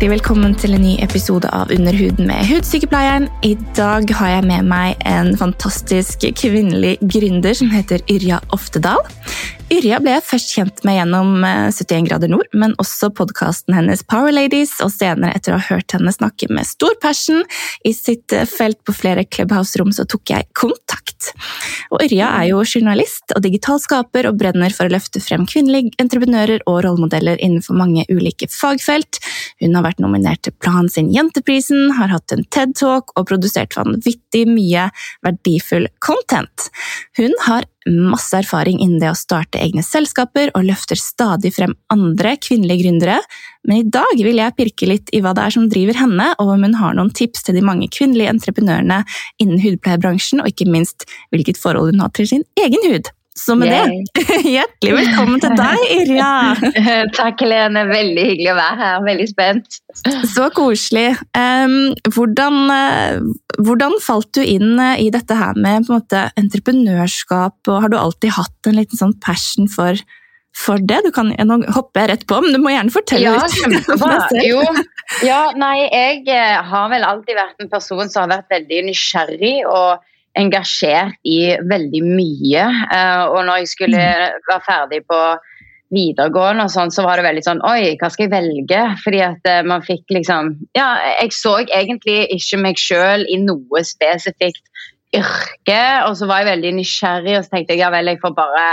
hjertelig velkommen til en ny episode av Under huden med Hudsykepleieren. I dag har jeg med meg en fantastisk kvinnelig gründer som heter Yrja Oftedal. Yrja ble jeg først kjent med gjennom 71 eh, grader nord, men også podkasten hennes Power Ladies, og senere etter å ha hørt henne snakke med stor passion i sitt eh, felt på flere Clubhouse-rom, så tok jeg kontakt. Og Yrja er jo journalist og digital skaper og brenner for å løfte frem kvinnelige entreprenører og rollemodeller innenfor mange ulike fagfelt. Hun har vært nominert til Plan sin Jenteprisen, har hatt en TED-talk og produsert vanvittig mye verdifull content. Hun har masse erfaring innen det å starte egne selskaper og løfter stadig frem andre kvinnelige gründere, men i dag vil jeg pirke litt i hva det er som driver henne, og om hun har noen tips til de mange kvinnelige entreprenørene innen hudpleiebransjen, og ikke minst hvilket forhold hun har til sin egen hud. Så med Yay. det, hjertelig velkommen til deg, Irja! Takk, Helene. Veldig hyggelig å være her. Veldig spent. Så koselig. Hvordan, uh, hvordan, falt du inn uh, i dette her med måte, entreprenørskap, og har du alltid hatt en liten sånn passion for, for det? Du kan, nå hopper jeg rett på, men du må gjerne fortelle ja, litt. Jo, ja, nei, jeg eh, har vel alltid vært en person som har vært veldig nysgjerrig. og engasjert i veldig mye. Uh, og når jeg skulle mm. være ferdig på videregående, og sånn, så var det veldig sånn Oi, hva skal jeg velge? Fordi at uh, man fikk liksom Ja, jeg så egentlig ikke meg sjøl i noe spesifikt yrke, og så var jeg veldig nysgjerrig, og så tenkte jeg ja vel, jeg får bare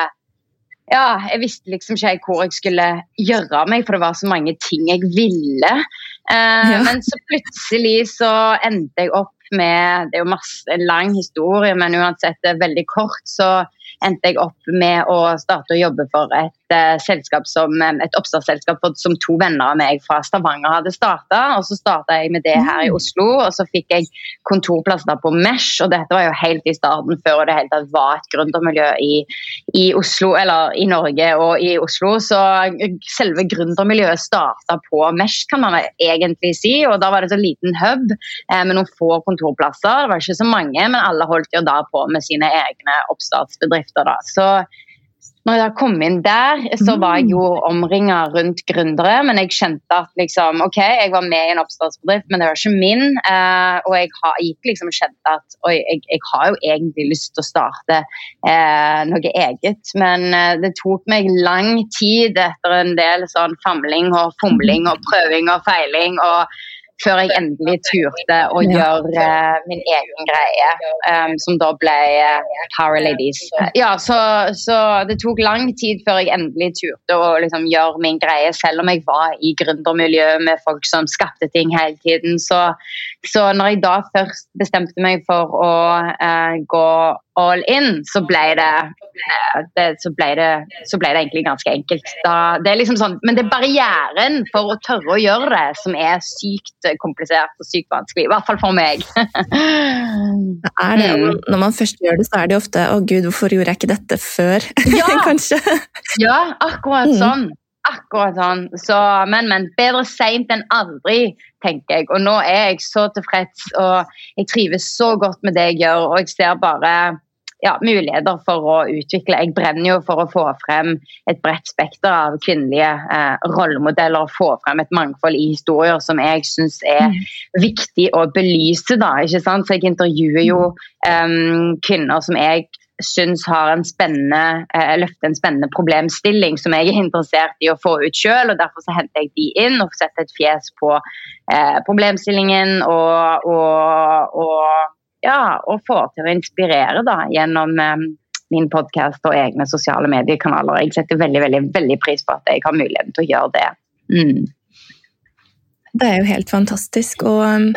ja, jeg visste liksom ikke hvor jeg skulle gjøre meg, for det var så mange ting jeg ville. Eh, ja. Men så plutselig så endte jeg opp med Det er jo masse, en lang historie, men uansett det er veldig kort, så endte jeg opp med å starte å jobbe for et uh, selskap som, et oppstartsselskap som to venner av meg fra Stavanger hadde starta. Og så starta jeg med det her i mm. Oslo, og så fikk jeg kontorplasser på Mesh. Og dette var jo helt i starten, før det hele tatt var et gründermiljø i, i, Oslo, eller i Norge og i Oslo. Så selve gründermiljøet starta på Mesh, kan man egentlig si. Og da var det så liten hub eh, med noen få kontorplasser. Det var ikke så mange, men alle holdt jo da på med sine egne oppstartsbedrifter. Da. Så når jeg kom inn der, så var jeg jo mm. omringa rundt gründere. Men jeg kjente at liksom, ok, jeg var med i en oppstartsbedrift, men det var ikke min. Eh, og jeg har, gikk liksom og kjente at oi, jeg, jeg, har jo egentlig lyst til å starte eh, noe eget. Men eh, det tok meg lang tid etter en del sånn famling og fomling og prøving og feiling. og før jeg endelig turte å gjøre uh, min egen greie, um, som da ble uh, Power Ladies. Ja, så, så, det tok lang tid før jeg endelig turte å liksom, gjøre min greie, selv om jeg var i gründermiljøet med folk som skapte ting hele tiden. Så, så når jeg da først bestemte meg for å uh, gå all in, så ble det, det, så ble det, så ble det egentlig ganske enkelt. Da, det er liksom sånn, men det er barrieren for å tørre å gjøre det som er sykt komplisert og sykt vanskelig. I hvert fall for meg. det er det. Mm. Når man først gjør det, så er det ofte 'Å gud, hvorfor gjorde jeg ikke dette før?' Ja, Kanskje. ja akkurat mm. sånn. Akkurat sånn. Så, men, men bedre seint enn aldri, tenker jeg. Og nå er jeg så tilfreds, og jeg trives så godt med det jeg gjør, og jeg ser bare ja, muligheter for å utvikle. Jeg brenner jo for å få frem et bredt spekter av kvinnelige eh, rollemodeller. og Få frem et mangfold i historier som jeg syns er mm. viktig å belyse. da, ikke sant? Så Jeg intervjuer jo um, kvinner som jeg syns har en spennende, eh, løfter en spennende problemstilling som jeg er interessert i å få ut sjøl. Derfor så henter jeg de inn og setter et fjes på eh, problemstillingen og, og, og ja, og få til å inspirere da, gjennom um, min podkast og egne sosiale mediekanaler. Jeg setter veldig, veldig, veldig pris på at jeg har muligheten til å gjøre det. Mm. Det er jo helt fantastisk. Og,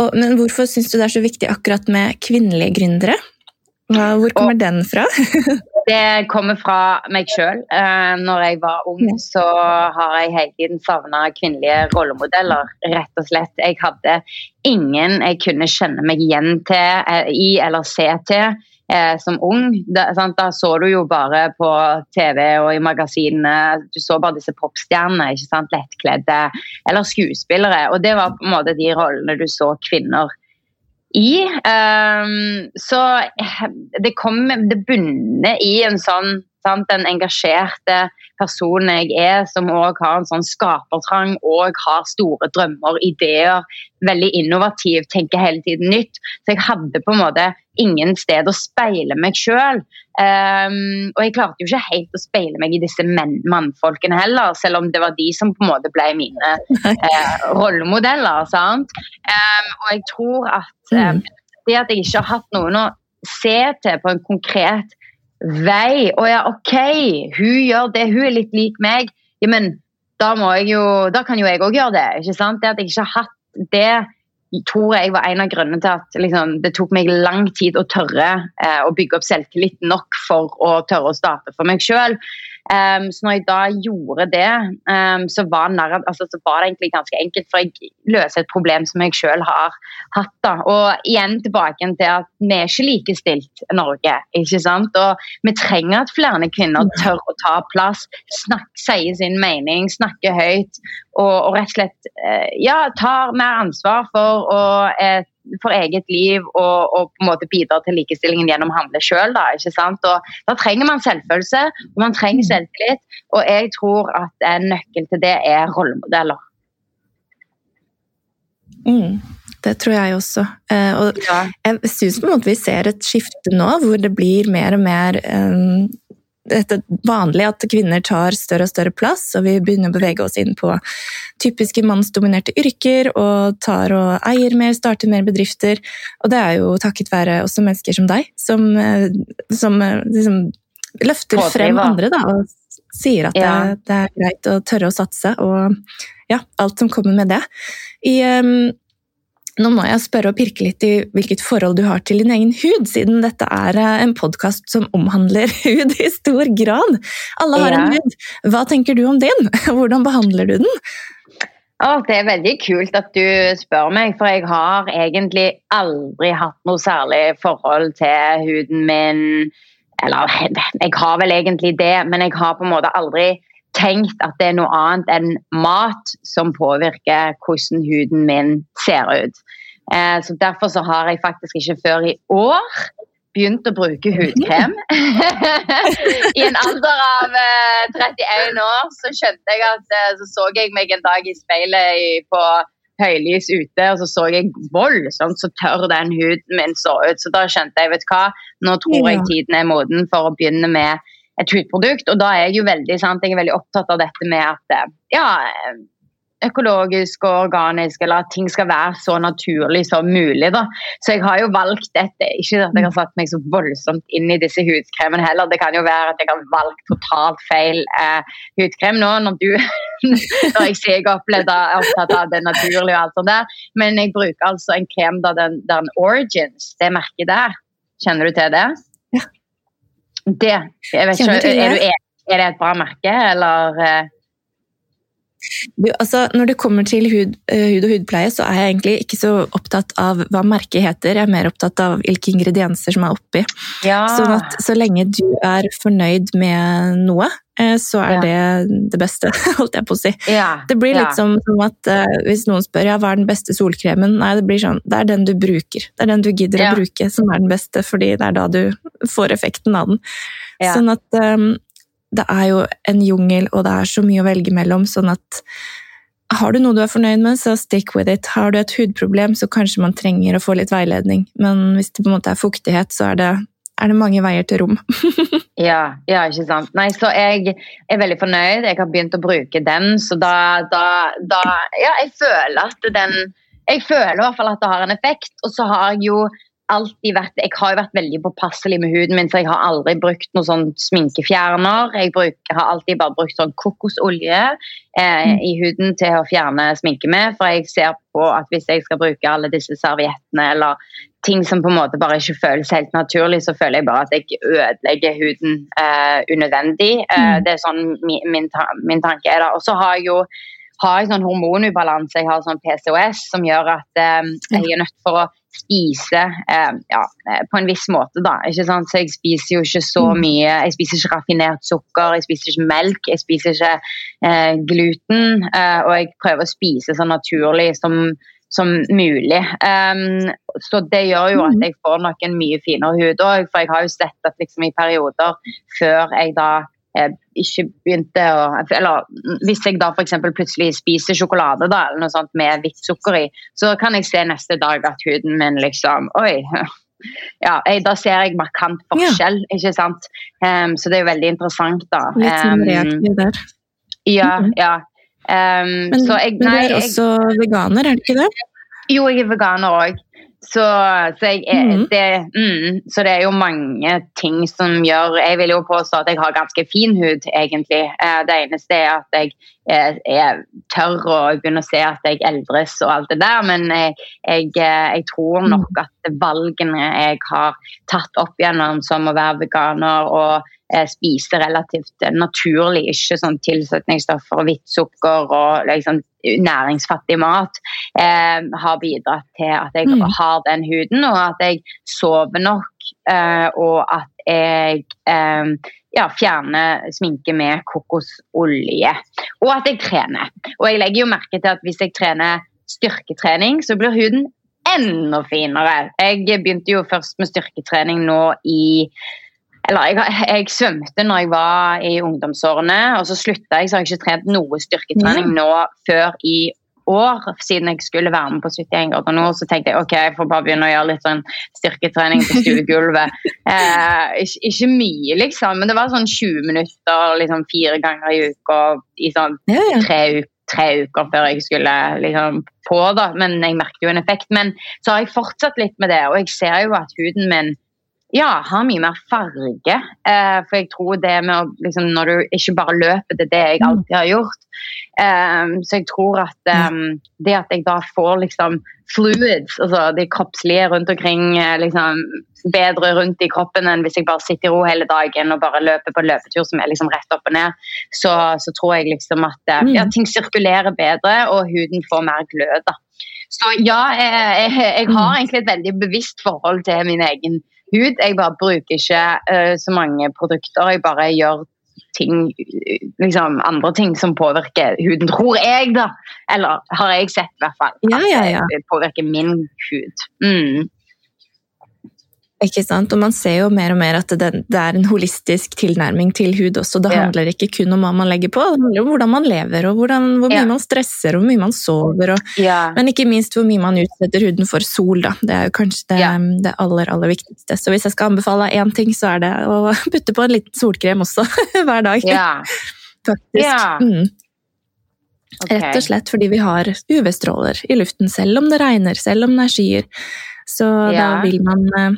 og, men hvorfor syns du det er så viktig akkurat med kvinnelige gründere? Hvor kommer og, den fra? Det kommer fra meg sjøl. Uh, når jeg var ung, så har jeg hele tiden savna kvinnelige rollemodeller, rett og slett. Jeg hadde ingen jeg kunne kjenne meg igjen til, uh, i eller se til. Uh, som ung. Da, da, så du jo bare på TV og i magasinene Du så bare disse popstjernene, ikke sant? lettkledde, eller skuespillere. Og det var på en måte de rollene du så kvinner i. Um, så det, kom, det bunner i en sånn Sant? Den engasjerte personen jeg er, som òg har en sånn skapertrang og har store drømmer, ideer. Veldig innovativ, tenker hele tiden nytt. Så jeg hadde på en måte ingen sted å speile meg sjøl. Um, ehm, og jeg klarte jo ikke helt å speile meg i disse mannfolkene heller, selv om det var de som på en måte ble mine uh, rollemodeller. sant? Um, og jeg tror at um, det at jeg ikke har hatt noen å se til på en konkret vei. Å ja, OK, hun gjør det, hun er litt lik meg. Ja, men da, må jeg jo, da kan jo jeg òg gjøre det. ikke sant? Det at jeg ikke har hatt det, tror jeg var en av grunnene til at liksom, det tok meg lang tid å tørre eh, å bygge opp selvtillit nok for å tørre å starte for meg sjøl. Um, så når jeg da gjorde det, um, så, var altså, så, var det egentlig ganske enkelt, for jeg løser et problem som jeg sjøl har hatt. da. Og igjen tilbake til at vi er ikke likestilt i Norge. ikke sant? Og vi trenger at flere kvinner tør å ta plass, snakke, sier sin mening, snakke høyt. Og, og rett og slett uh, ja, tar mer ansvar for å uh, for eget liv og, og, på en måte bidra til likestillingen gjennom å handle sjøl. Da, da trenger man selvfølelse og man trenger selvtillit. Og jeg tror at en nøkkel til det er rollemodeller. Mm, det tror jeg også. Eh, og jeg syns vi ser et skifte nå, hvor det blir mer og mer um, dette vanlig at kvinner tar større og større plass, og vi begynner å bevege oss inn på typiske mannsdominerte yrker og tar og eier mer, starter mer bedrifter. Og det er jo takket være også mennesker som deg, som, eh, som eh, liksom løfter frem andre da, og sier at ja. det, det, er greit å tørre å satse, og ja, alt som kommer med det. I um, nå må jeg spørre og pirke litt i hvilket forhold du har til din egen hud, siden dette er eh, en podkast som omhandler hud i stor grad. Alle har ja. en hud. Hva tenker du om din? Hvordan behandler du den? Oh, det er veldig kult at du spør meg, for jeg har egentlig aldri hatt noe særlig forhold til huden min. Eller jeg har vel egentlig det, men jeg har på en måte aldri tenkt at det er noe annet enn mat som påvirker hvordan huden min ser ut. Eh, så Derfor så har jeg faktisk ikke før i år begynt å bruke hudkrem. I en alder av eh, 31 år så skjønte jeg at eh, så så jeg meg en dag i speilet i, på høylys ute, og så så jeg voldsomt så tørr den huden min så ut. Så da skjønte jeg vet hva, nå tror jeg tiden er moden for å begynne med et hudprodukt. Og da er jeg jo veldig, sant, jeg er veldig opptatt av dette med at eh, ja, økologisk og organisk, eller at ting skal være så naturlig som mulig. Da. Så jeg har jo valgt dette. Ikke at jeg har satt meg så voldsomt inn i disse hudkremene heller. Det kan jo være at jeg har valgt totalt feil eh, hudkrem nå, når du når jeg sier jeg er opptatt av det naturlige og alt sånt der. Men jeg bruker altså en krem, da, den, den Origins, det merket der. Kjenner du til det? Det jeg vet ikke, er, du, er, det et bra merke, eller? Du, altså, når det kommer til hud, eh, hud, og hudpleie, så er jeg egentlig ikke så opptatt av hva merket heter. Jeg er mer opptatt av hvilke ingredienser som er oppi. Ja. Sånn at så lenge du er fornøyd med noe, eh, så er ja. det det beste, holdt jeg på å si. Ja. Det blir litt som, som at uh, hvis noen spør ja, hva er den beste solkremen, nei, det blir sånn det er den du bruker. Det er den du gidder å bruke som er den beste, fordi det er da du får effekten av den. Sånn at um, det er jo en jungel, og det er så mye å velge mellom. sånn at har du noe du er fornøyd med, så stick with it. Har du et hudproblem, så kanskje man trenger å få litt veiledning. Men hvis det på en måte er fuktighet, så er det, er det mange veier til rom. ja, ja, ikke sant. Nei, så jeg er veldig fornøyd. Jeg har begynt å bruke den, så da, da, da Ja, jeg føler at den Jeg føler i hvert fall at det har en effekt. Og så har jeg jo alltid vært, jeg har jo vært veldig påpasselig med huden min, så jeg har aldri brukt noen sånn sminkefjerner. Jeg bruker, har alltid bare brukt sånn kokosolje eh, mm. i huden til å fjerne sminke med. For jeg ser på at hvis jeg skal bruke alle disse serviettene eller ting som på en måte bare ikke føles helt naturlig, så føler jeg bare at jeg ødelegger huden eh, unødvendig. Eh, mm. det er sånn min, min, min tanke er da. Og så har jeg jo har jeg sånn hormonubalanse, jeg har sånn PCOS, som gjør at eh, jeg er nødt for å spise eh, ja, eh, på en viss måte, da. Ikke sant? Så jeg spiser jo ikke så mm. mye. Jeg spiser ikke raffinert sukker, jeg spiser ikke melk, jeg spiser ikke eh, gluten. Eh, og jeg prøver å spise så naturlig som som mulig. Um, så det gjør jo at Mm. jeg får nok en mye finere hud òg, for jeg har jo sett at liksom i perioder før jeg da ikke begynte å Eller hvis jeg da f.eks. plutselig spiser sjokolade da, eller noe sånt med hvitt sukker i, så kan jeg se neste dag at huden min liksom Oi. Ja, jeg, da ser jeg markant forskjell, ikke sant. Um, så det er jo veldig interessant, da. Litt sånn Um, reaktiv der. ja, Mhm. ja. Um, Men, så jeg, men du er er jeg, også veganer, er du ikke det? jo, jeg er veganer òg. Så, så, jeg, mm. Det, mm, så det er jo mange ting som gjør Jeg vil jo påstå at jeg har ganske fin hud, egentlig. Eh, det eneste er at jeg er tørr og begynner å se at jeg eldres og alt det der. Men jeg, jeg, eh, jeg tror nok at valgene jeg har tatt opp gjennom, som å være veganer og spise relativt eh, naturlig, ikke sånn tilsetningsstoffer og hvitt sukker og liksom næringsfattig mat, eh, har bidratt til at jeg Mm. har den huden, og at jeg sover nok, eh, og at jeg eh, ja, fjerner sminke med kokosolje. Og at jeg trener. Og jeg legger jo merke til at hvis jeg trener styrketrening, så blir huden enda finere. Jeg begynte jo først med styrketrening nå i eller jeg, jeg svømte når jeg var i ungdomsårene, og så slutta jeg, så har jeg ikke trent noe styrketrening nå før i år, siden jeg skulle være med på 71 grader nord. Så tenkte jeg ok, jeg får bare begynne å gjøre litt sånn styrketrening på stuegulvet. Eh, ikke, ikke mye, liksom, men det var sånn 20 minutter liksom fire ganger i uka i sånn tre, u- tre uker før jeg skulle liksom på, da. Men jeg merket jo en effekt. Men så har jeg fortsatt litt med det, og jeg ser jo at huden min ja, har mye mer farge. Eh, for jeg tror det med å liksom, Når du ikke bare løper, det er det jeg alltid har gjort. Eh, så jeg tror at eh, det at jeg da får liksom fluids, altså de kroppslige rundt omkring, eh, liksom bedre rundt i kroppen enn hvis jeg bare sitter i ro hele dagen og bare løper på løpetur som er liksom rett opp og ned, så, så tror jeg liksom at eh, Mm. ja, ting sirkulerer bedre og huden får mer glød. da. Så ja, jeg, jeg, jeg har egentlig et veldig bevisst forhold til min egen hud. Jeg bare bruker ikke uh, så mange produkter. Jeg bare gjør ting, liksom andre ting som påvirker huden, tror jeg, da. Eller har jeg sett, i hvert fall. Ja, ja, ja. At det påvirker min hud. Mm. Ikke sant? Og man ser jo mer og mer at det, det er en holistisk tilnærming til hud også. Det Ja. handler ikke kun om hva man legger på, det handler om hvordan man lever, og hvordan, hvor mye Ja. man stresser, og hvor mye man sover. Og, Ja. men ikke minst hvor mye man utsetter huden for sol. Da. Det er jo kanskje det, det aller, aller viktigste. Så hvis jeg skal anbefale én ting, så er det å putte på en liten solkrem også hver dag. ja. Faktisk. Ja. Mm. Okay. Rett og slett fordi vi har UV-stråler i luften, selv om det regner, selv om det er skyer. Så da vil man eh,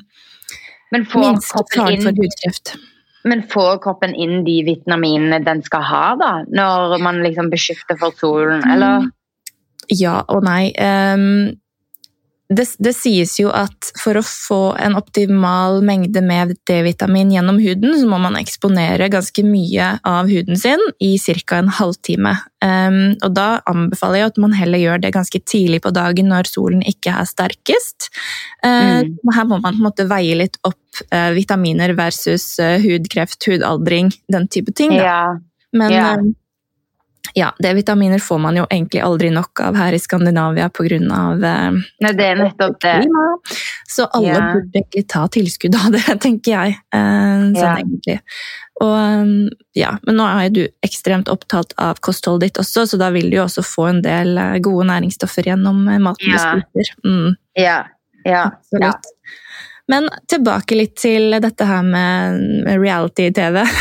Men får, inn, men får kroppen inn de vitaminene den skal ha, da? Når man liksom beskytter for solen, Mm. eller? Ja og nei. Ehm, det, det sies jo at for å få en optimal mengde med D-vitamin gjennom huden, så må man eksponere ganske mye av huden sin i ca. en halvtime. Um, og da anbefaler jeg at man heller gjør det ganske tidlig på dagen når solen ikke er sterkest. Uh, Mm. Her må man på en måte veie litt opp uh, vitaminer versus uh, hudkreft, hudaldring, den type ting. Da. Ja. Men Ja. Ja, D-vitaminer får man jo egentlig aldri nok av her i Skandinavia pga. Eh, Nei, det er nettopp det. Så alle Ja. burde egentlig ta tilskudd av det, tenker jeg. Eh, sånn Ja. egentlig. Og eh, ja, Men nå er du ekstremt opptatt av kostholdet ditt også, så da vil du jo også få en del gode næringsstoffer gjennom maten du spiser. Mm. Ja. Ja. Absolutt. Ja. Men tilbake litt til dette her med reality-TV.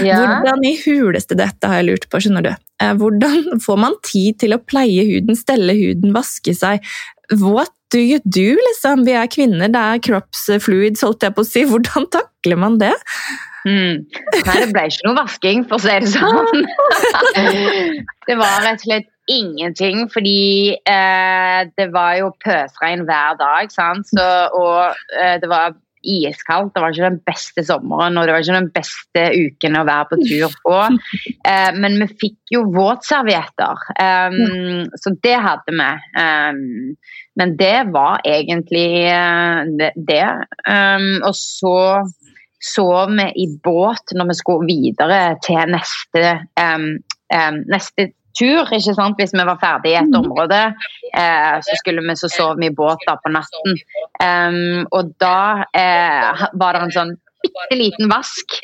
Ja. Hvordan i huleste dette har jeg lurt på, skjønner du. Eh, Hvordan får man tid til å pleie huden, stelle huden, vaske seg? What do you do, liksom? Vi er kvinner, det er kroppsfluids, holdt jeg på å si. Hvordan takler man det? Mm. Nei, det ble ikke noe vasking, for å si det sånn. det var rett og slett ingenting, fordi eh, det var jo pøsregn hver dag, sant? Så, og eh, det var iskaldt. Det var ikke den beste sommeren og det var ikke den beste uken å være på tur på. Eh, men vi fikk jo våtservietter, um, så det hadde vi. Um, men det var egentlig uh, det. Um, og så sov vi i båt når vi skulle videre til neste, neste tur. ikke sant? Hvis vi var ferdig i et område, eh, så skulle vi så sove i båt da på natten. Um, og da eh, var det en sånn bitte liten vask.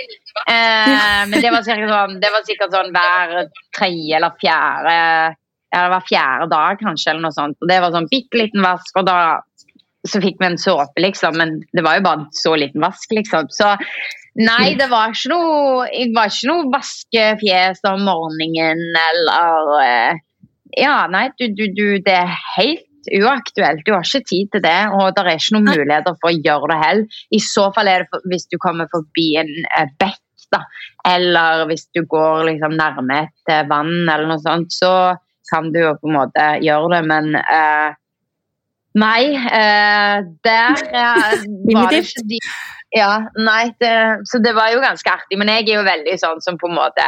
Eh, men det var, sånn, det var, sikkert sånn hver tredje eller fjerde eller hver fjerde dag kanskje, eller noe sånt. Og det var sånn bitte liten vask, og da så fikk vi en såpe, liksom. Men det var jo bare så liten vask, liksom. Så Nei, det var ikke noe Jeg var ikke noe vaskefjes om morgenen eller eh, Ja, nei, du, du, du, det er helt uaktuelt. Du har ikke tid til det, og det er ikke noen muligheter for å gjøre det heller. I så fall er det for, hvis du kommer forbi en bekk, da, eller hvis du går liksom nærme et eh, vann eller noe sånt, så kan du jo på en måte gjøre det, men eh, Nei, eh, der var det ikke de ja, nei, det, så det var jo ganske artig. Men jeg er jo veldig sånn som på en måte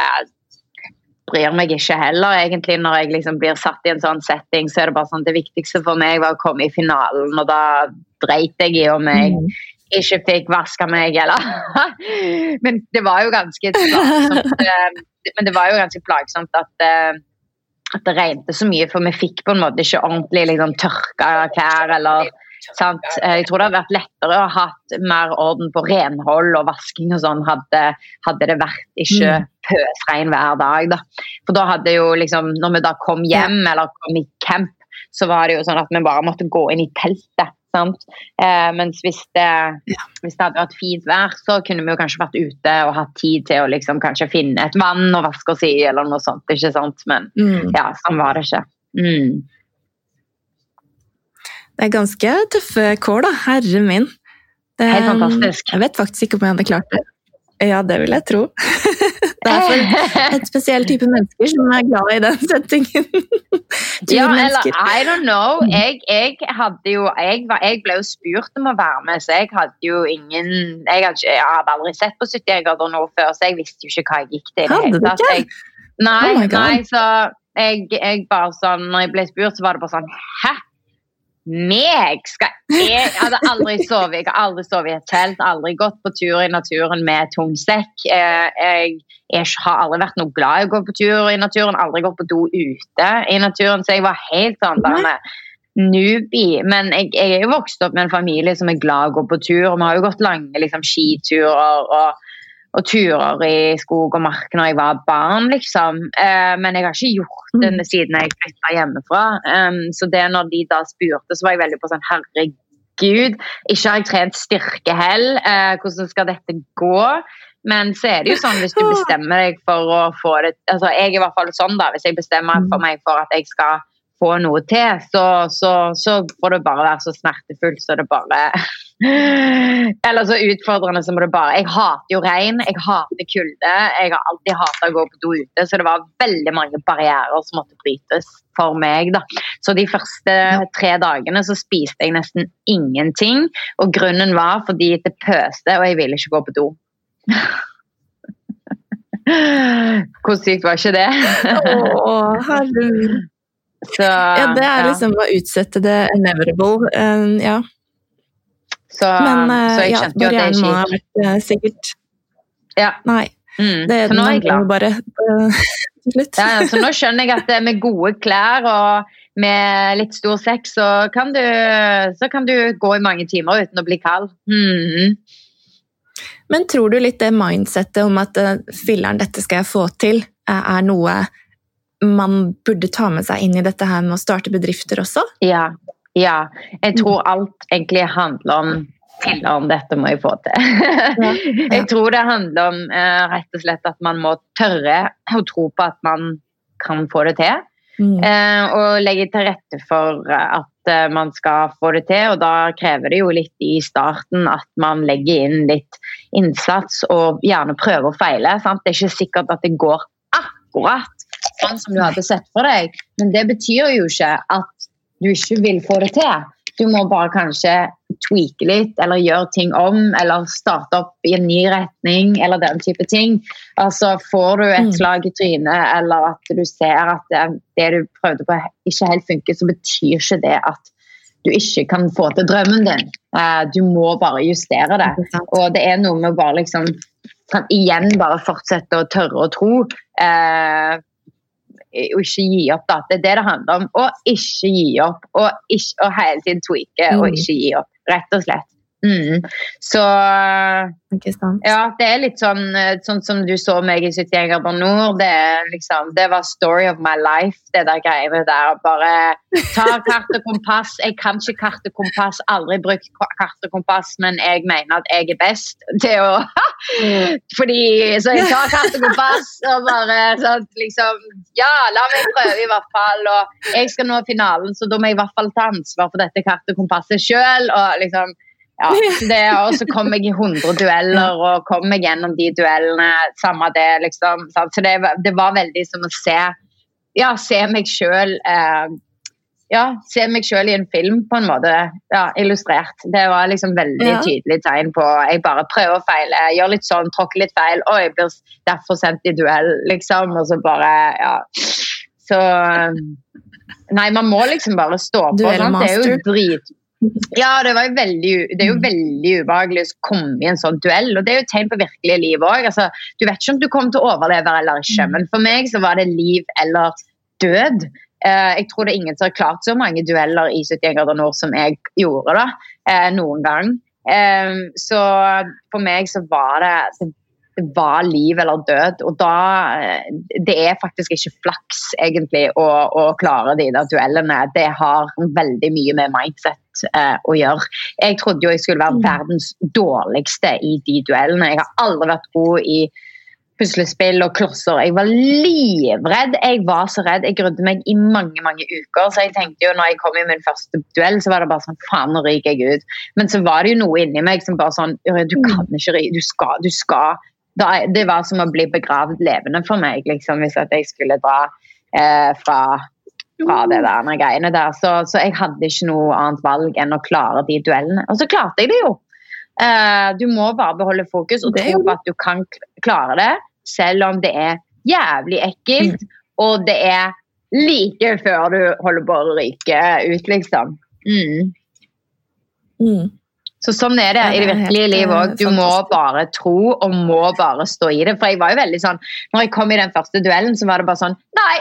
bryr meg ikke heller, egentlig. Når jeg liksom blir satt i en sånn setting, så er det bare sånn det viktigste for meg var å komme i finalen, og da dreit jeg i om jeg mm. ikke fikk vaska meg, eller Men det var jo ganske plagsomt. Eh, men det var jo ganske plagsomt at eh, at det regnet så mye, for vi fikk på en måte ikke ordentlig liksom, tørka klær eller Sant? Eh, jeg tror det hadde vært lettere å ha hatt mer orden på renhold og vasking og sånn, hadde, hadde, det vært ikke mm. pøsregn hver dag. Da. For da hadde jo liksom, når vi da kom hjem eller kom i camp, så var det jo sånn at vi bare måtte gå inn i teltet. Eh, mens hvis det, hvis det, hadde vært fint vær, så kunne vi jo kanskje vært ute og hatt tid til å liksom kanskje finne et vann og vaske oss i, eller noe sånt. ikke sant? Men mm. ja, sånn var det ikke. Mm. Det er ganske tøffe kår, da. Herre min. Det, Helt fantastisk. Jeg vet faktisk ikke om jeg hadde klart det. Ja, det vil jeg tro. Det er for et spesiell type mennesker som er glad i den settingen. ja, eller I don't know. Jeg, jeg, hadde jo jeg, jeg, ble jo spurt om å være med, så jeg hadde jo ingen Jeg hadde, jeg hadde aldri sett på 70 grader nå før, så jeg visste jo ikke hva jeg gikk til. Hadde du ikke? nei, oh nei, så jeg, jeg bare sånn Når jeg ble spurt, så var det bare sånn Hæ? Meg skal jeg, hadde aldri sovet jeg har aldri sovet i et telt, aldri gått på tur i naturen med tung sekk. Eh, jeg, jeg, har aldri vært noe glad i å gå på tur i naturen, aldri gått på do ute i naturen. Så jeg var helt sånn newbie. Men jeg, jeg, er jo vokst opp med en familie som er glad i å gå på tur. og Vi har jo gått lange liksom, skiturer. og og turer i skog og mark når jeg var barn, liksom. Eh, men jeg har ikke gjort det med siden jeg flytta hjemmefra. Um, så det når de da spurte, så var jeg veldig på sånn herregud, ikke har jeg trent styrke heller. Eh, hvordan skal dette gå? Men så er det jo sånn hvis du bestemmer deg for å få det altså Jeg er i hvert fall sånn da, hvis jeg bestemmer for mm. meg for at jeg skal få noe til, så, så, så får det bare være så smertefullt så det bare Eller så utfordrende som det bare Jeg hater jo regn, jeg hater kulde. Jeg har alltid hata å gå på do ute, så det var veldig mange barrierer som måtte brytes for meg. da. Så de første tre dagene så spiste jeg nesten ingenting. Og grunnen var fordi det pøste, og jeg ville ikke gå på do. Hvor sykt var ikke det? Å, herregud. Så, ja, det er liksom å utsette det inevitable. Um, ja. Så, Men uh, så jeg ja, skjønte jo at det er. Har vært, uh, sikkert Ja. Nei. Mm. Det, så nå er jeg glad. Bare, ja, så nå skjønner jeg at med gode klær og med litt stor sex, så kan du, så kan du gå i mange timer uten å bli kald. Mm. Men tror du litt det mindsettet om at filleren, dette skal jeg få til, er noe man burde ta med seg inn i dette her med å starte bedrifter også? Ja. Ja. Jeg tror alt egentlig handler om om dette må jeg få til. Jeg tror det handler om uh, rett og slett at man må tørre å tro på at man kan få det til. Mm. Uh, og legge til rette for at uh, man skal få det til. Og da krever det jo litt i starten at man legger inn litt innsats og gjerne prøver å feile. Sant? Det er ikke sikkert at det går akkurat sånn som du hadde sett for deg. Men det betyr jo ikke at du ikke vil få det til. Du må bare kanskje tweake litt, eller gjøre ting om, eller starte opp i en ny retning, eller den type ting. Altså Får du et mm. slag i trynet, eller at du ser at det, det du prøvde på ikke helt funker, så betyr ikke det at du ikke kan få til drømmen din. Eh, du må bare justere det. Og det er noe med å bare liksom igjen bare fortsette å tørre å tro. Å ikke gi opp. da. Det er det det handler om. Å ikke gi opp. Og, ikke, og hele tiden tweake og Mm. ikke gi opp. Rett og slett. Mm. Så ja, det er litt sånn, eh, sånn som du så meg i 71 grader nord. Det, liksom, det var story of my life, det der greiene der. Bare ta kart og kompass. Jeg kan ikke kart og kompass, aldri brukt kart og kompass, men jeg mener at jeg er best til å Fordi Så jeg tar kart og kompass og bare sånn liksom Ja, la meg prøve, i hvert fall. Og jeg skal nå finalen, så da må jeg i hvert fall ta ansvar for dette kart og kompasset sjøl. Og liksom ja, det, og så kom jeg i 100 dueller og kom meg gjennom de duellene. Samme det, liksom. Så det, det var veldig som å se Ja, se meg sjøl eh, ja, se meg sjøl i en film, på en måte. Ja, illustrert. Det var liksom veldig Ja. tydelig tegn på Jeg bare prøver og feiler, gjør litt sånn, tråkker litt feil. og jeg blir derfor sendt i duell, liksom. Og så bare Ja. Så Nei, man må liksom bare stå på. Sant? Det er jo drit ja, det, veldig, det er jo veldig ubehagelig å komme i en sånn duell. Og det er jo et tegn på virkelige liv òg. Altså, du vet ikke om du kommer til å overleve eller ikke, men for meg så var det liv eller død. Eh, jeg tror det er ingen som har klart så mange dueller i 71 grader nord som jeg gjorde da, eh, noen gang. Eh, så for meg så var det, det var liv eller død. Og da eh, Det er faktisk ikke flaks, egentlig, å, å klare de der duellene. Det har veldig mye med mindset eh, å gjøre. Jeg trodde jo jeg skulle være Mm. verdens dårligste i de duellene. Jeg har aldri vært god i puslespill og klosser. Jeg var livredd. Jeg var så redd. Jeg grudde meg i mange mange uker. Så jeg tenkte jo når jeg kom i min første duell, så var det bare sånn Faen, nå ryker jeg ut. Men så var det jo noe inni meg som bare sånn Du kan ikke ryke. Du skal. Du skal. Det var som å bli begravd levende for meg, liksom, hvis jeg skulle dra eh, fra, fra det der greiene der. Så, så jeg hadde ikke noe annet valg enn å klare de duellene. Og så klarte jeg det jo. Eh, du må bare beholde fokus og tro på at du kan klare det, selv om det er jævlig ekkelt, Mm. og det er like før du holder på å ryke ut, liksom. Mm. Mm. Så sånn er det i det virkelige liv òg. eh, Du må bare tro og må bare stå i det. For jeg var jo veldig sånn Når jeg kom i den første duellen, så var det bare sånn Nei!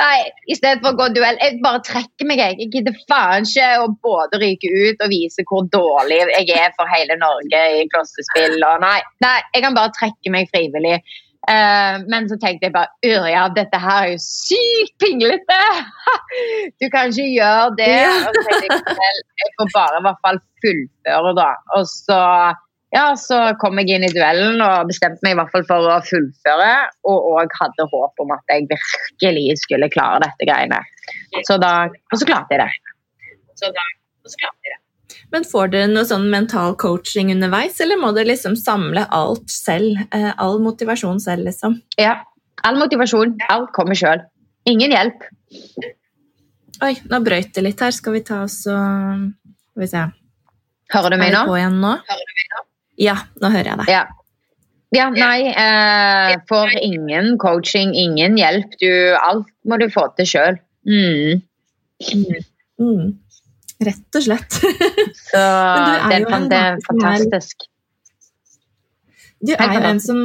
Nei, i stedet for å gå duell, jeg bare trekker meg. Jeg, jeg gidder faen ikke å både ryke ut og vise hvor dårlig jeg er for hele Norge i klossespill. Og nei, nei, jeg kan bare trekke meg frivillig. Eh, men så tenkte jeg bare Ørja, dette her er jo sykt pinglete! Du kan ikke gjøre det. Ja. Og så tenkte jeg jeg får bare i hvert fall fullføre, da. Og så, ja, så kom jeg inn i duellen og bestemte meg i hvert fall for å fullføre. Og òg hadde håp om at jeg virkelig skulle klare dette greiene. Så da, og så klarte jeg det. Så da, og så klarte jeg det. Men får dere noe sånn mental coaching underveis, eller må dere liksom samle alt selv? Eh, all motivasjon selv, liksom? Ja. All motivasjon. Alt kommer sjøl. Ingen hjelp. Oi, nå brøyt det litt her. Skal vi ta oss og Skal vi se. Hører du meg nå? nå? du meg nå? Ja, nå hører jeg deg. Ja. Ja, nei, eh, får ingen coaching, ingen hjelp. Du, alt må du få til sjøl. Mm. Mm. Rett og slett. Så det, er det er fantastisk. Du er jo en som,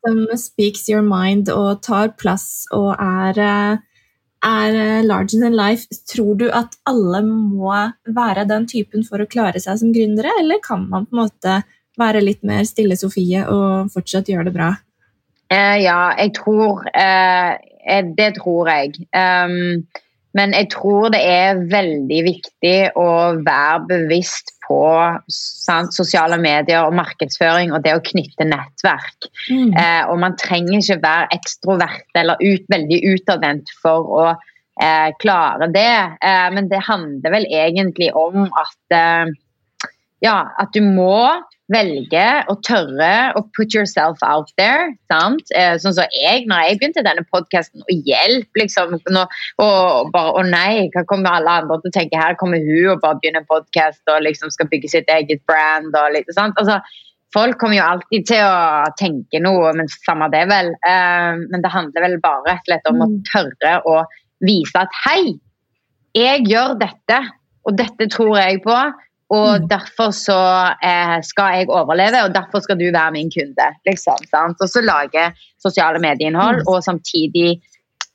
som speaks your mind og tar plass og er, eh, er eh, larger than life. Tror du at alle må være den typen for å klare seg som gründere, eller kan man på en måte være litt mer stille Sofie og fortsatt gjøre det bra? Eh, ja, jeg tror eh, eh, Det tror jeg. Um, men jeg tror det er veldig viktig å være bevisst på sant, sosiale medier og markedsføring og det å knytte nettverk. Mm. Eh, og man trenger ikke være ekstrovert eller ut, veldig utadvendt for å eh, klare det. Eh, men det handler vel egentlig om at eh, ja, at du må velge å tørre å put yourself out there. sant? Eh, sånn som jeg, når jeg begynte denne podkasten, og hjelp, liksom. Nå, og bare å nei, hva kommer alle andre til å tenke? Her kommer hun og bare begynner en podkast og liksom skal bygge sitt eget brand. og litt, sant? Altså, Folk kommer jo alltid til å tenke noe, men samme det vel. Eh, men det handler vel bare rett og slett om å Mm. tørre å vise at hei, jeg gjør dette, og dette tror jeg på. Og Mm. derfor så eh, skal jeg overleve, og derfor skal du være min kunde. liksom, sant? Og så lage sosiale medieinnhold, Mm. og samtidig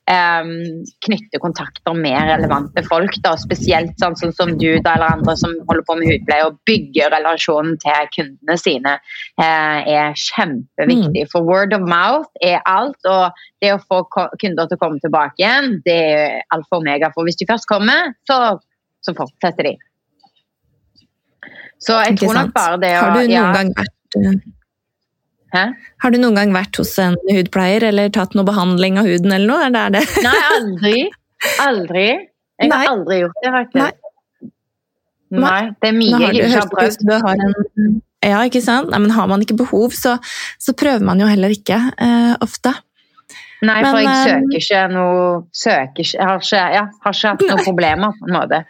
um, knytte kontakter med relevante folk. Da, spesielt sånn, sånn som du da, eller andre som holder på med hudpleie, og bygge relasjonen til kundene sine uh, er kjempeviktig. Mm. For word of mouth er alt, og det å få kunder til å komme tilbake igjen, det er alfa og omega. For hvis de først kommer, så, så fortsetter de. Så jeg tror nok bare det å Har du noen ja. gang vært eh, Hæ? Har du noen gang vært hos en hudpleier eller tatt noe behandling av huden eller noe? Er det det? Nei, aldri. Aldri. Jeg Nei. har aldri gjort det, faktisk. Nei. Nei. det er mye jeg ikke har prøvd. Ja, ikke sant? Nei, men har man ikke behov, så, så prøver man jo heller ikke eh, ofte. Nei, for jeg eh, søker ikke noe søker Jeg har ikke, ja, har ikke hatt noen problemer, på en måte.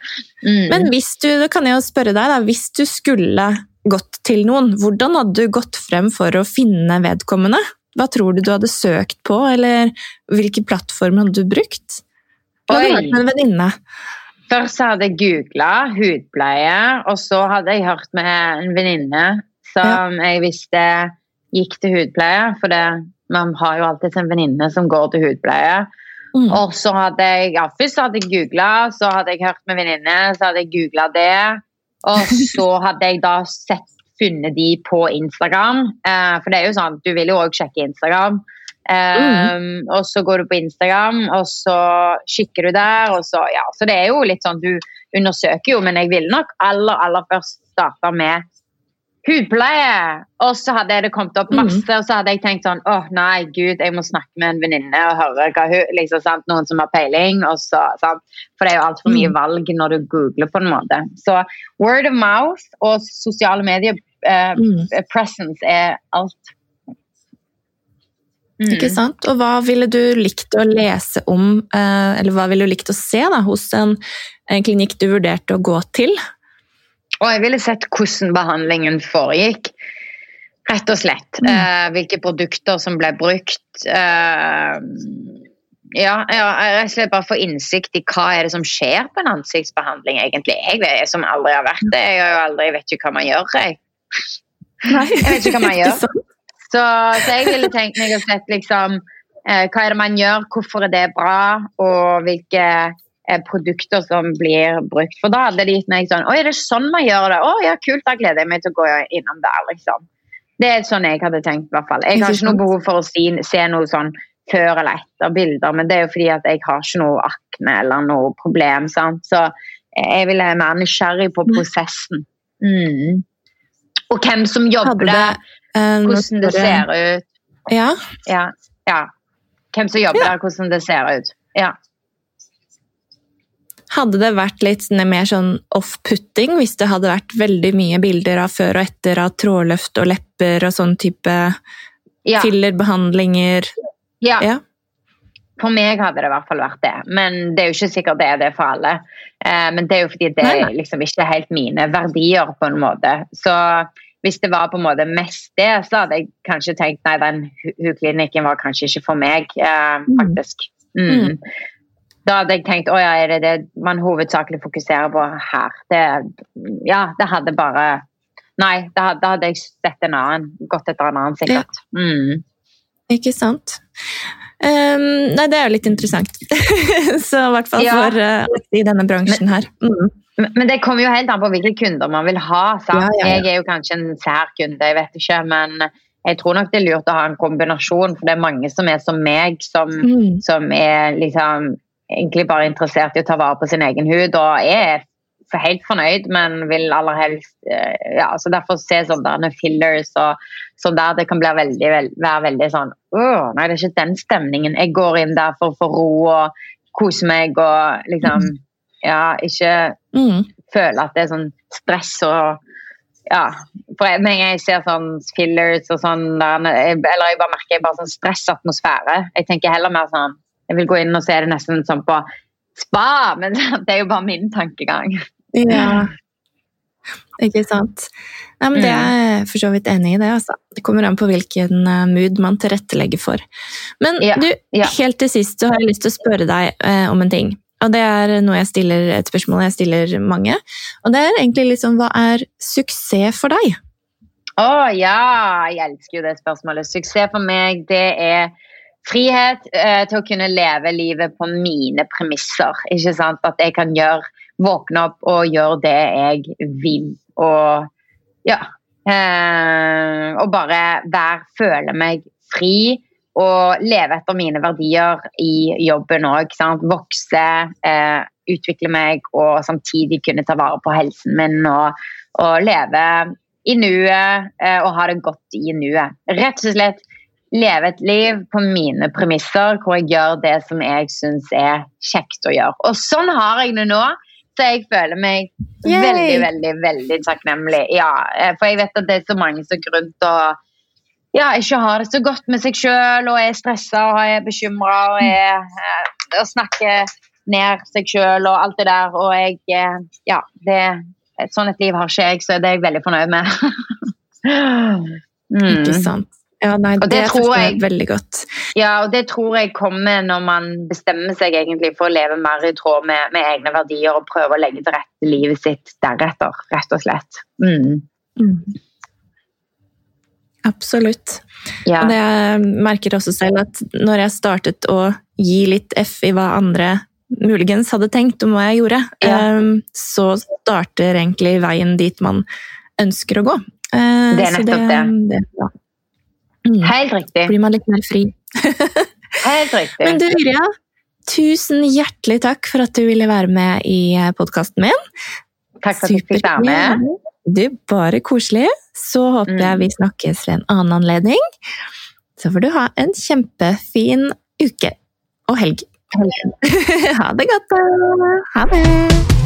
Mm. Men hvis du, kan jeg jo spørre deg, da, hvis du skulle gått til noen, hvordan hadde du gått frem for å finne vedkommende? Hva tror du du hadde søkt på, eller hvilke plattformer hadde du brukt? Hadde du vært med en venninne? Først hadde jeg googla hudpleie, og så hadde jeg hørt med en venninne som ja. jeg visste gikk til hudpleie. For det, man har jo alltid en venninne som går til hudpleie. Mm. Og så hadde jeg ja, Først hadde jeg googla, så hadde jeg hørt med venninne, så hadde jeg googla det. Og så hadde jeg da sett, funnet de på Instagram. Eh, for det er jo sånn, du vil jo òg sjekke Instagram. Eh, mm. Og så går du på Instagram, og så kikker du der, og så Ja, så det er jo litt sånn Du undersøker jo, men jeg ville nok aller, aller først starte med hudpleie! Og så hadde det kommet opp mm. masse, mm. og så hadde jeg tenkt sånn åh nei, gud, jeg må snakke med en venninne og høre hva hun liksom, sant, Noen som har peiling. Og så, sant? For det er jo altfor mye mm. valg når du googler, på en måte. Så word of mouth og sosiale medier eh, mm. presence er alt. Mm. Ikke sant? Og hva ville du likt å lese om, uh, eller hva ville du likt å se da, hos en, en klinikk du vurderte å gå til? Og jeg ville sett hvordan behandlingen foregikk. Rett og slett. Mm. Eh, hvilke produkter som ble brukt. Eh, ja, ja, rett og slett bare få innsikt i hva er det som skjer på en ansiktsbehandling, egentlig. Jeg vet, som aldri har vært det. Jeg har jo aldri vet ikke hva man gjør, jeg. Jeg vet ikke hva man gjør. Så, så jeg ville tenkt meg å sett liksom eh, Hva er det man gjør, hvorfor er det bra, og hvilke produkter som blir brukt. For da hadde de gitt meg sånn Oi, er det sånn man gjør det? Å ja, kult, da gleder jeg meg til å gå innom der, liksom. Det er sånn jeg hadde tenkt, i hvert fall. Jeg har ikke noe behov for å si, se noe sånn før eller etter bilder, men det er jo fordi at jeg har ikke noe akne eller noe problem. sant? Så jeg vil være mer nysgjerrig på prosessen. Mm. Og hvem som jobber der, uh, hvordan det ser ut. Ja. ja. ja. Hvem som jobber der, hvordan det ser ut. Ja. Hadde det vært litt mer sånn off-putting hvis det hadde vært veldig mye bilder av før og etter av trådløft og lepper og sånn type ja. fillerbehandlinger? Ja. ja. For meg hadde det i hvert fall vært det, men det er jo ikke sikkert det er det for alle. Eh, men det er jo fordi det er liksom ikke helt mine verdier, på en måte. Så hvis det var på en måte mest det, så hadde jeg kanskje tenkt nei, den hudklinikken var kanskje ikke for meg, eh, mm. faktisk. Mm. Mm da hadde jeg tenkt å ja, er det det man hovedsakelig fokuserer på her? Det, ja, det hadde bare Nei, da, da hadde jeg sett en annen. Gått etter en annen, sikkert. Ja. Mm. Ikke sant. Um, nei, det er jo litt interessant. Så i hvert fall ja. for uh, i denne bransjen men, her. Mm. Men det kommer jo helt an på hvilke kunder man vil ha. Ja, jeg er jo kanskje en sær kunde, jeg vet ikke, men jeg tror nok det er lurt å ha en kombinasjon, for det er mange som er som meg, som, mm. som er liksom egentlig bare interessert i å ta vare på sin egen hud og er helt fornøyd, men vil aller helst eh, ja, så Derfor se sånne fillers og sånn der. Det kan veldig, være veldig sånn Åh, Nei, det er ikke den stemningen. Jeg går inn der for å få ro og kose meg og liksom Ja, ikke mm. føle at det er sånn stress og ja, for Med en gang jeg ser sånn fillers og sånn der, Eller jeg bare merker jeg bare sånn stressatmosfære. Jeg tenker heller mer sånn jeg vil gå inn og se det nesten som på spa, men det er jo bare min tankegang. Ja, ikke sant. Nei, men Det er jeg for så vidt enig i. Det altså. Det kommer an på hvilken eh, mood man tilrettelegger for. Men ja, du, ja. helt til sist så har jeg lyst til å spørre deg eh, om en ting. Og det er jeg stiller, et spørsmål jeg stiller mange. Og det er egentlig litt sånn Hva er suksess for deg? Å ja, jeg elsker jo det spørsmålet. Suksess for meg, det er frihet eh, til å kunne leve livet på mine premisser. ikke sant? At jeg kan gjøre, våkne opp og gjøre det jeg vil. Og ja. Eh, og bare være, føle meg fri og leve etter mine verdier i jobben òg. Vokse, eh, utvikle meg og samtidig kunne ta vare på helsen min og, og leve i nuet eh, og ha det godt i nuet. Rett og slett leve et liv på mine premisser, hvor jeg gjør det som jeg syns er kjekt å gjøre. Og sånn har jeg det nå. Så jeg føler meg Yay. veldig, veldig veldig takknemlig. Ja, eh, for jeg vet at det er så mange som går rundt og ja, ikke har det så godt med seg sjøl og er stressa og er bekymra og, er, eh, og snakker ned seg sjøl og alt det der. Og jeg eh, Ja, det, sånn et liv har ikke jeg, så det er jeg veldig fornøyd med. mm. Ikke sant. Ja, nei, det, det tror jeg, jeg veldig godt. Ja, og det tror jeg kommer når man bestemmer seg egentlig for å leve mer i tråd med, med egne verdier og prøve å legge til rette livet sitt deretter, rett og slett. Mm. Mm. Absolutt. Ja. Og det jeg merker også selv at når jeg startet å gi litt F i hva andre muligens hadde tenkt om hva jeg gjorde, ja. Ehm, så starter egentlig veien dit man ønsker å gå. Eh, det er nettopp det. det ja. Mm. Helt riktig. Blir man litt mer fri. Helt riktig. Men du Yrja, tusen hjertelig takk for at du ville være med i podkasten min. Takk for at du fikk være med. Du, bare koselig. Så håper mm. jeg vi snakkes ved en annen anledning. Så får du ha en kjempefin uke og helg. ha det godt, da. Ha det.